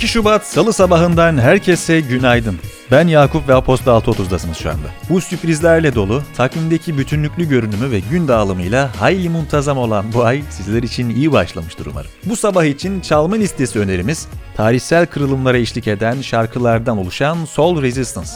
2 Şubat Salı sabahından herkese günaydın. Ben Yakup ve Aposta 6.30'dasınız şu anda. Bu sürprizlerle dolu, takvimdeki bütünlüklü görünümü ve gün dağılımıyla hayli muntazam olan bu ay sizler için iyi başlamıştır umarım. Bu sabah için çalma listesi önerimiz, tarihsel kırılımlara eşlik eden şarkılardan oluşan Soul Resistance.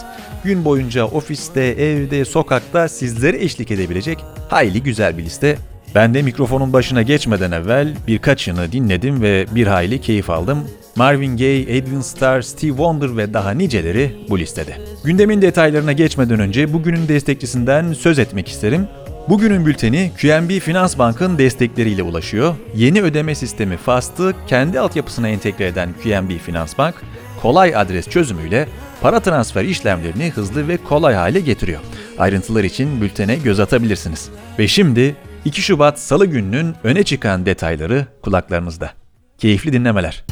Gün boyunca ofiste, evde, sokakta sizlere eşlik edebilecek hayli güzel bir liste ben de mikrofonun başına geçmeden evvel birkaçını dinledim ve bir hayli keyif aldım. Marvin Gaye, Edwin Starr, Steve Wonder ve daha niceleri bu listede. Gündemin detaylarına geçmeden önce bugünün destekçisinden söz etmek isterim. Bugünün bülteni QNB Finans Bank'ın destekleriyle ulaşıyor. Yeni ödeme sistemi FAST'ı kendi altyapısına entegre eden QNB Finans Bank, kolay adres çözümüyle para transfer işlemlerini hızlı ve kolay hale getiriyor. Ayrıntılar için bültene göz atabilirsiniz. Ve şimdi 2 Şubat Salı gününün öne çıkan detayları kulaklarınızda. Keyifli dinlemeler.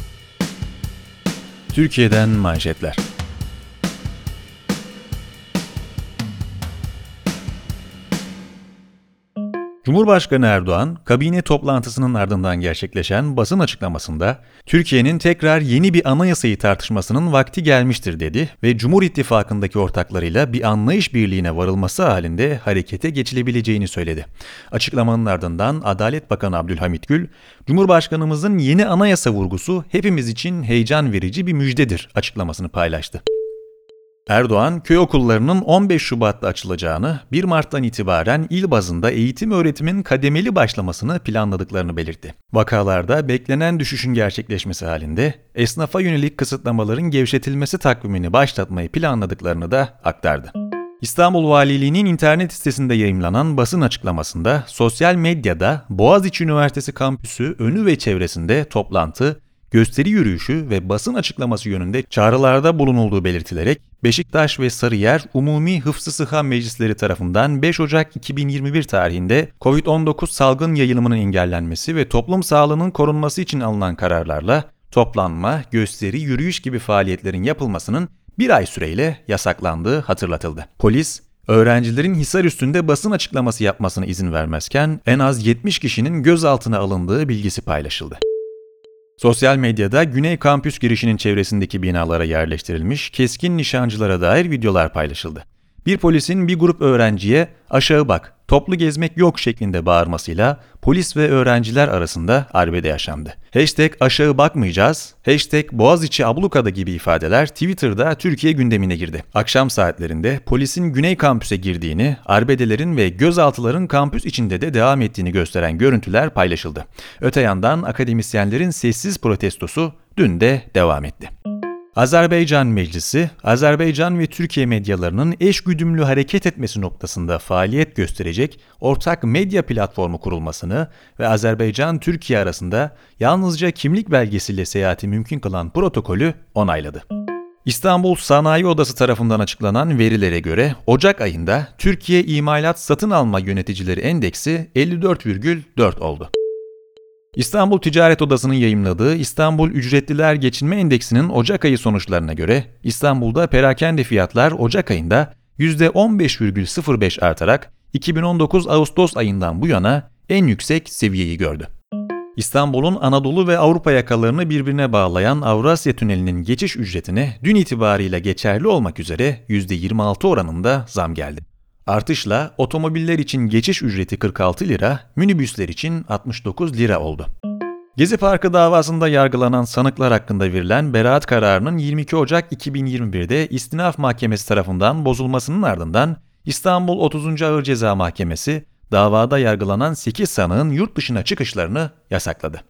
Türkiye'den manşetler. Cumhurbaşkanı Erdoğan, kabine toplantısının ardından gerçekleşen basın açıklamasında Türkiye'nin tekrar yeni bir anayasayı tartışmasının vakti gelmiştir dedi ve Cumhur İttifakı'ndaki ortaklarıyla bir anlayış birliğine varılması halinde harekete geçilebileceğini söyledi. Açıklamanın ardından Adalet Bakanı Abdülhamit Gül, Cumhurbaşkanımızın yeni anayasa vurgusu hepimiz için heyecan verici bir müjdedir açıklamasını paylaştı. Erdoğan, köy okullarının 15 Şubat'ta açılacağını, 1 Mart'tan itibaren il bazında eğitim öğretimin kademeli başlamasını planladıklarını belirtti. Vakalarda beklenen düşüşün gerçekleşmesi halinde esnafa yönelik kısıtlamaların gevşetilmesi takvimini başlatmayı planladıklarını da aktardı. İstanbul Valiliği'nin internet sitesinde yayımlanan basın açıklamasında sosyal medyada Boğaziçi Üniversitesi kampüsü önü ve çevresinde toplantı, gösteri yürüyüşü ve basın açıklaması yönünde çağrılarda bulunulduğu belirtilerek Beşiktaş ve Sarıyer Umumi Hıfzı Sıha Meclisleri tarafından 5 Ocak 2021 tarihinde COVID-19 salgın yayılımının engellenmesi ve toplum sağlığının korunması için alınan kararlarla toplanma, gösteri, yürüyüş gibi faaliyetlerin yapılmasının bir ay süreyle yasaklandığı hatırlatıldı. Polis, öğrencilerin Hisar üstünde basın açıklaması yapmasına izin vermezken en az 70 kişinin gözaltına alındığı bilgisi paylaşıldı. Sosyal medyada Güney Kampüs girişinin çevresindeki binalara yerleştirilmiş keskin nişancılara dair videolar paylaşıldı. Bir polisin bir grup öğrenciye aşağı bak, toplu gezmek yok şeklinde bağırmasıyla polis ve öğrenciler arasında arbede yaşandı. Hashtag aşağı bakmayacağız, hashtag Boğaziçi ablukada gibi ifadeler Twitter'da Türkiye gündemine girdi. Akşam saatlerinde polisin Güney Kampüs'e girdiğini, arbedelerin ve gözaltıların kampüs içinde de devam ettiğini gösteren görüntüler paylaşıldı. Öte yandan akademisyenlerin sessiz protestosu dün de devam etti. Azerbaycan Meclisi, Azerbaycan ve Türkiye medyalarının eş güdümlü hareket etmesi noktasında faaliyet gösterecek ortak medya platformu kurulmasını ve Azerbaycan-Türkiye arasında yalnızca kimlik belgesiyle seyahati mümkün kılan protokolü onayladı. İstanbul Sanayi Odası tarafından açıklanan verilere göre Ocak ayında Türkiye İmalat Satın Alma Yöneticileri Endeksi 54,4 oldu. İstanbul Ticaret Odası'nın yayımladığı İstanbul Ücretliler Geçinme Endeksinin Ocak ayı sonuçlarına göre İstanbul'da perakende fiyatlar Ocak ayında %15,05 artarak 2019 Ağustos ayından bu yana en yüksek seviyeyi gördü. İstanbul'un Anadolu ve Avrupa yakalarını birbirine bağlayan Avrasya Tüneli'nin geçiş ücretine dün itibariyle geçerli olmak üzere %26 oranında zam geldi. Artışla otomobiller için geçiş ücreti 46 lira, minibüsler için 69 lira oldu. Gezi Parkı davasında yargılanan sanıklar hakkında verilen beraat kararının 22 Ocak 2021'de İstinaf Mahkemesi tarafından bozulmasının ardından İstanbul 30. Ağır Ceza Mahkemesi davada yargılanan 8 sanığın yurt dışına çıkışlarını yasakladı.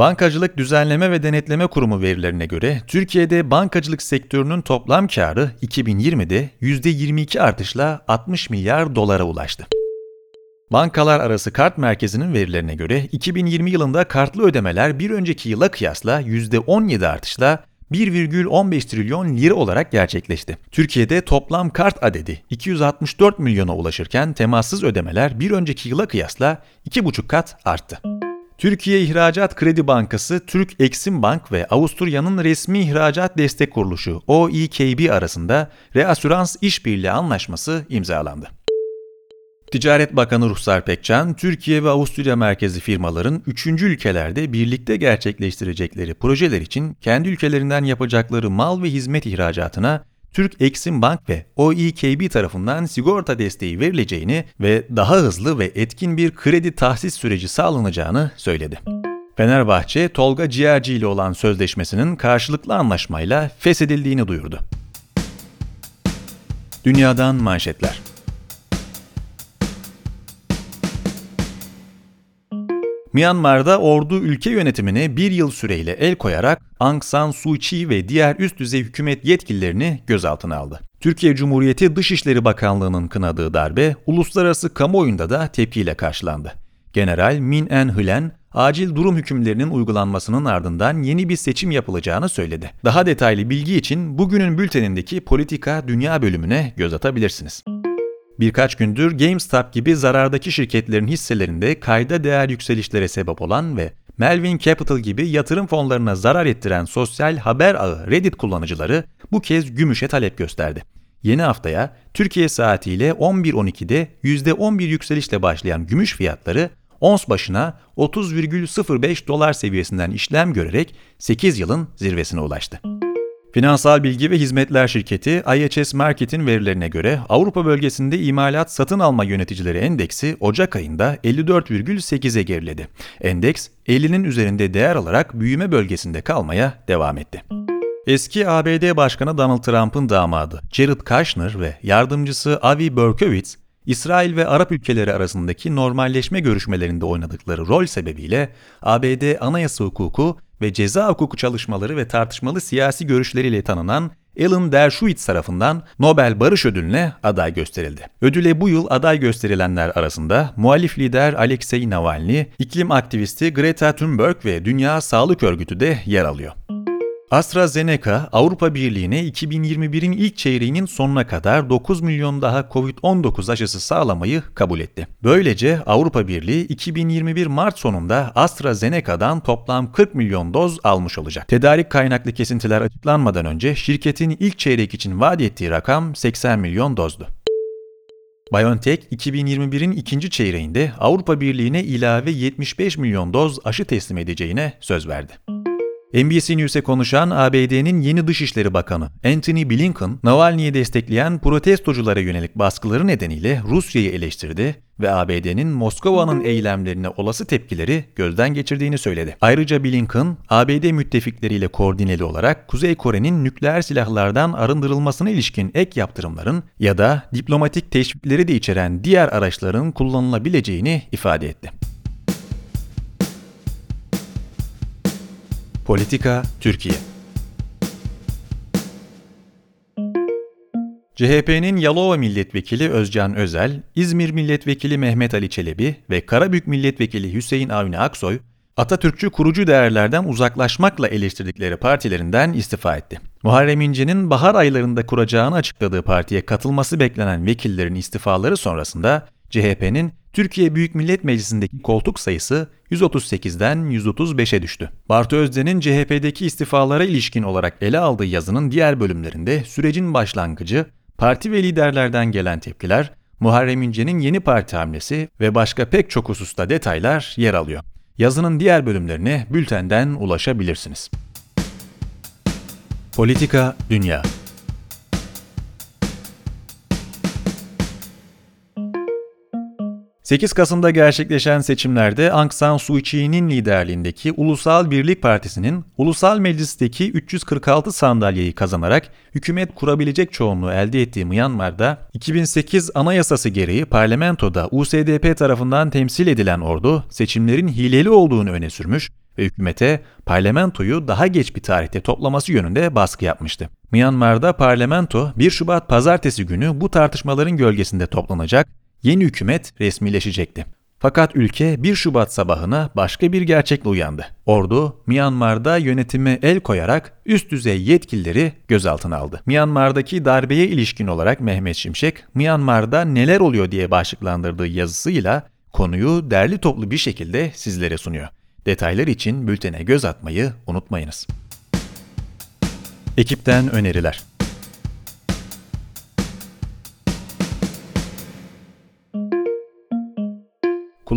Bankacılık Düzenleme ve Denetleme Kurumu verilerine göre Türkiye'de bankacılık sektörünün toplam karı 2020'de %22 artışla 60 milyar dolara ulaştı. Bankalar arası kart merkezinin verilerine göre 2020 yılında kartlı ödemeler bir önceki yıla kıyasla %17 artışla 1,15 trilyon lira olarak gerçekleşti. Türkiye'de toplam kart adedi 264 milyona ulaşırken temassız ödemeler bir önceki yıla kıyasla 2,5 kat arttı. Türkiye İhracat Kredi Bankası, Türk Eksim Bank ve Avusturya'nın resmi ihracat destek kuruluşu OEKB arasında reasürans işbirliği anlaşması imzalandı. Ticaret Bakanı Ruhsar Pekcan, Türkiye ve Avusturya merkezi firmaların üçüncü ülkelerde birlikte gerçekleştirecekleri projeler için kendi ülkelerinden yapacakları mal ve hizmet ihracatına Türk Eksim Bank ve OEKB tarafından sigorta desteği verileceğini ve daha hızlı ve etkin bir kredi tahsis süreci sağlanacağını söyledi. Fenerbahçe, Tolga Ciğerci ile olan sözleşmesinin karşılıklı anlaşmayla feshedildiğini duyurdu. Dünyadan manşetler. Myanmar'da ordu ülke yönetimine bir yıl süreyle el koyarak Aung San Suu Kyi ve diğer üst düzey hükümet yetkililerini gözaltına aldı. Türkiye Cumhuriyeti Dışişleri Bakanlığı'nın kınadığı darbe uluslararası kamuoyunda da tepkiyle karşılandı. General Min En Hlen, acil durum hükümlerinin uygulanmasının ardından yeni bir seçim yapılacağını söyledi. Daha detaylı bilgi için bugünün bültenindeki Politika Dünya bölümüne göz atabilirsiniz. Birkaç gündür GameStop gibi zarardaki şirketlerin hisselerinde kayda değer yükselişlere sebep olan ve Melvin Capital gibi yatırım fonlarına zarar ettiren sosyal haber ağı Reddit kullanıcıları bu kez gümüşe talep gösterdi. Yeni haftaya Türkiye saatiyle 11.12'de %11 yükselişle başlayan gümüş fiyatları ons başına 30,05 dolar seviyesinden işlem görerek 8 yılın zirvesine ulaştı. Finansal Bilgi ve Hizmetler Şirketi IHS Market'in verilerine göre Avrupa bölgesinde imalat satın alma yöneticileri endeksi Ocak ayında 54,8'e geriledi. Endeks 50'nin üzerinde değer alarak büyüme bölgesinde kalmaya devam etti. Eski ABD Başkanı Donald Trump'ın damadı Jared Kushner ve yardımcısı Avi Berkowitz, İsrail ve Arap ülkeleri arasındaki normalleşme görüşmelerinde oynadıkları rol sebebiyle ABD anayasa hukuku ve ceza hukuku çalışmaları ve tartışmalı siyasi görüşleriyle tanınan Alan Dershowitz tarafından Nobel Barış Ödülü'ne aday gösterildi. Ödüle bu yıl aday gösterilenler arasında muhalif lider Alexei Navalny, iklim aktivisti Greta Thunberg ve Dünya Sağlık Örgütü de yer alıyor. AstraZeneca, Avrupa Birliği'ne 2021'in ilk çeyreğinin sonuna kadar 9 milyon daha COVID-19 aşısı sağlamayı kabul etti. Böylece Avrupa Birliği 2021 Mart sonunda AstraZeneca'dan toplam 40 milyon doz almış olacak. Tedarik kaynaklı kesintiler açıklanmadan önce şirketin ilk çeyrek için vaat ettiği rakam 80 milyon dozdu. BioNTech 2021'in ikinci çeyreğinde Avrupa Birliği'ne ilave 75 milyon doz aşı teslim edeceğine söz verdi. NBC News'e konuşan ABD'nin yeni Dışişleri Bakanı Anthony Blinken, Navalny'i destekleyen protestoculara yönelik baskıları nedeniyle Rusya'yı eleştirdi ve ABD'nin Moskova'nın eylemlerine olası tepkileri gözden geçirdiğini söyledi. Ayrıca Blinken, ABD müttefikleriyle koordineli olarak Kuzey Kore'nin nükleer silahlardan arındırılmasına ilişkin ek yaptırımların ya da diplomatik teşvikleri de içeren diğer araçların kullanılabileceğini ifade etti. Politika Türkiye CHP'nin Yalova Milletvekili Özcan Özel, İzmir Milletvekili Mehmet Ali Çelebi ve Karabük Milletvekili Hüseyin Avni Aksoy, Atatürkçü kurucu değerlerden uzaklaşmakla eleştirdikleri partilerinden istifa etti. Muharrem İnce'nin bahar aylarında kuracağını açıkladığı partiye katılması beklenen vekillerin istifaları sonrasında CHP'nin Türkiye Büyük Millet Meclisi'ndeki koltuk sayısı 138'den 135'e düştü. Bartu Özden'in CHP'deki istifalara ilişkin olarak ele aldığı yazının diğer bölümlerinde sürecin başlangıcı, parti ve liderlerden gelen tepkiler, Muharrem İnce'nin yeni parti hamlesi ve başka pek çok hususta detaylar yer alıyor. Yazının diğer bölümlerine bültenden ulaşabilirsiniz. Politika Dünya 8 Kasım'da gerçekleşen seçimlerde Aung San Suu Kyi'nin liderliğindeki Ulusal Birlik Partisi'nin Ulusal Meclis'teki 346 sandalyeyi kazanarak hükümet kurabilecek çoğunluğu elde ettiği Myanmar'da 2008 anayasası gereği parlamentoda USDP tarafından temsil edilen ordu seçimlerin hileli olduğunu öne sürmüş ve hükümete parlamentoyu daha geç bir tarihte toplaması yönünde baskı yapmıştı. Myanmar'da parlamento 1 Şubat pazartesi günü bu tartışmaların gölgesinde toplanacak yeni hükümet resmileşecekti. Fakat ülke 1 Şubat sabahına başka bir gerçekle uyandı. Ordu, Myanmar'da yönetime el koyarak üst düzey yetkilileri gözaltına aldı. Myanmar'daki darbeye ilişkin olarak Mehmet Şimşek, Myanmar'da neler oluyor diye başlıklandırdığı yazısıyla konuyu derli toplu bir şekilde sizlere sunuyor. Detaylar için bültene göz atmayı unutmayınız. Ekipten öneriler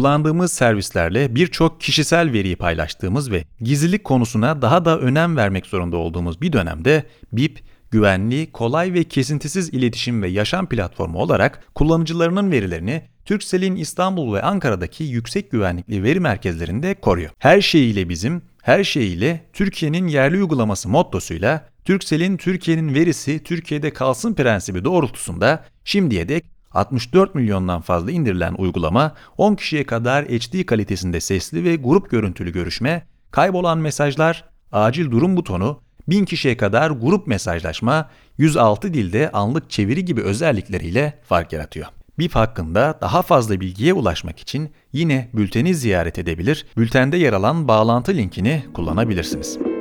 kullandığımız servislerle birçok kişisel veriyi paylaştığımız ve gizlilik konusuna daha da önem vermek zorunda olduğumuz bir dönemde BIP, güvenli, kolay ve kesintisiz iletişim ve yaşam platformu olarak kullanıcılarının verilerini Turkcell'in İstanbul ve Ankara'daki yüksek güvenlikli veri merkezlerinde koruyor. Her şeyiyle bizim, her şeyiyle Türkiye'nin yerli uygulaması mottosuyla Turkcell'in Türkiye'nin verisi Türkiye'de kalsın prensibi doğrultusunda şimdiye dek 64 milyondan fazla indirilen uygulama 10 kişiye kadar HD kalitesinde sesli ve grup görüntülü görüşme, kaybolan mesajlar, acil durum butonu, 1000 kişiye kadar grup mesajlaşma, 106 dilde anlık çeviri gibi özellikleriyle fark yaratıyor. BIP hakkında daha fazla bilgiye ulaşmak için yine bülteni ziyaret edebilir, bültende yer alan bağlantı linkini kullanabilirsiniz.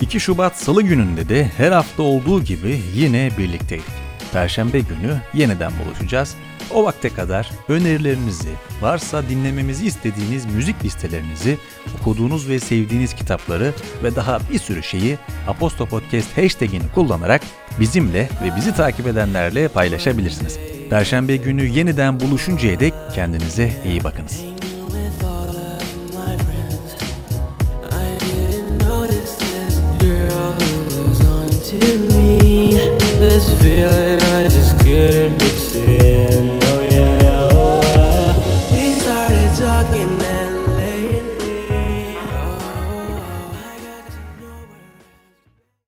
2 Şubat Salı gününde de her hafta olduğu gibi yine birlikteydik. Perşembe günü yeniden buluşacağız. O vakte kadar önerilerinizi, varsa dinlememizi istediğiniz müzik listelerinizi, okuduğunuz ve sevdiğiniz kitapları ve daha bir sürü şeyi Aposto Podcast hashtagini kullanarak bizimle ve bizi takip edenlerle paylaşabilirsiniz. Perşembe günü yeniden buluşuncaya dek kendinize iyi bakınız. to me. This feeling I just couldn't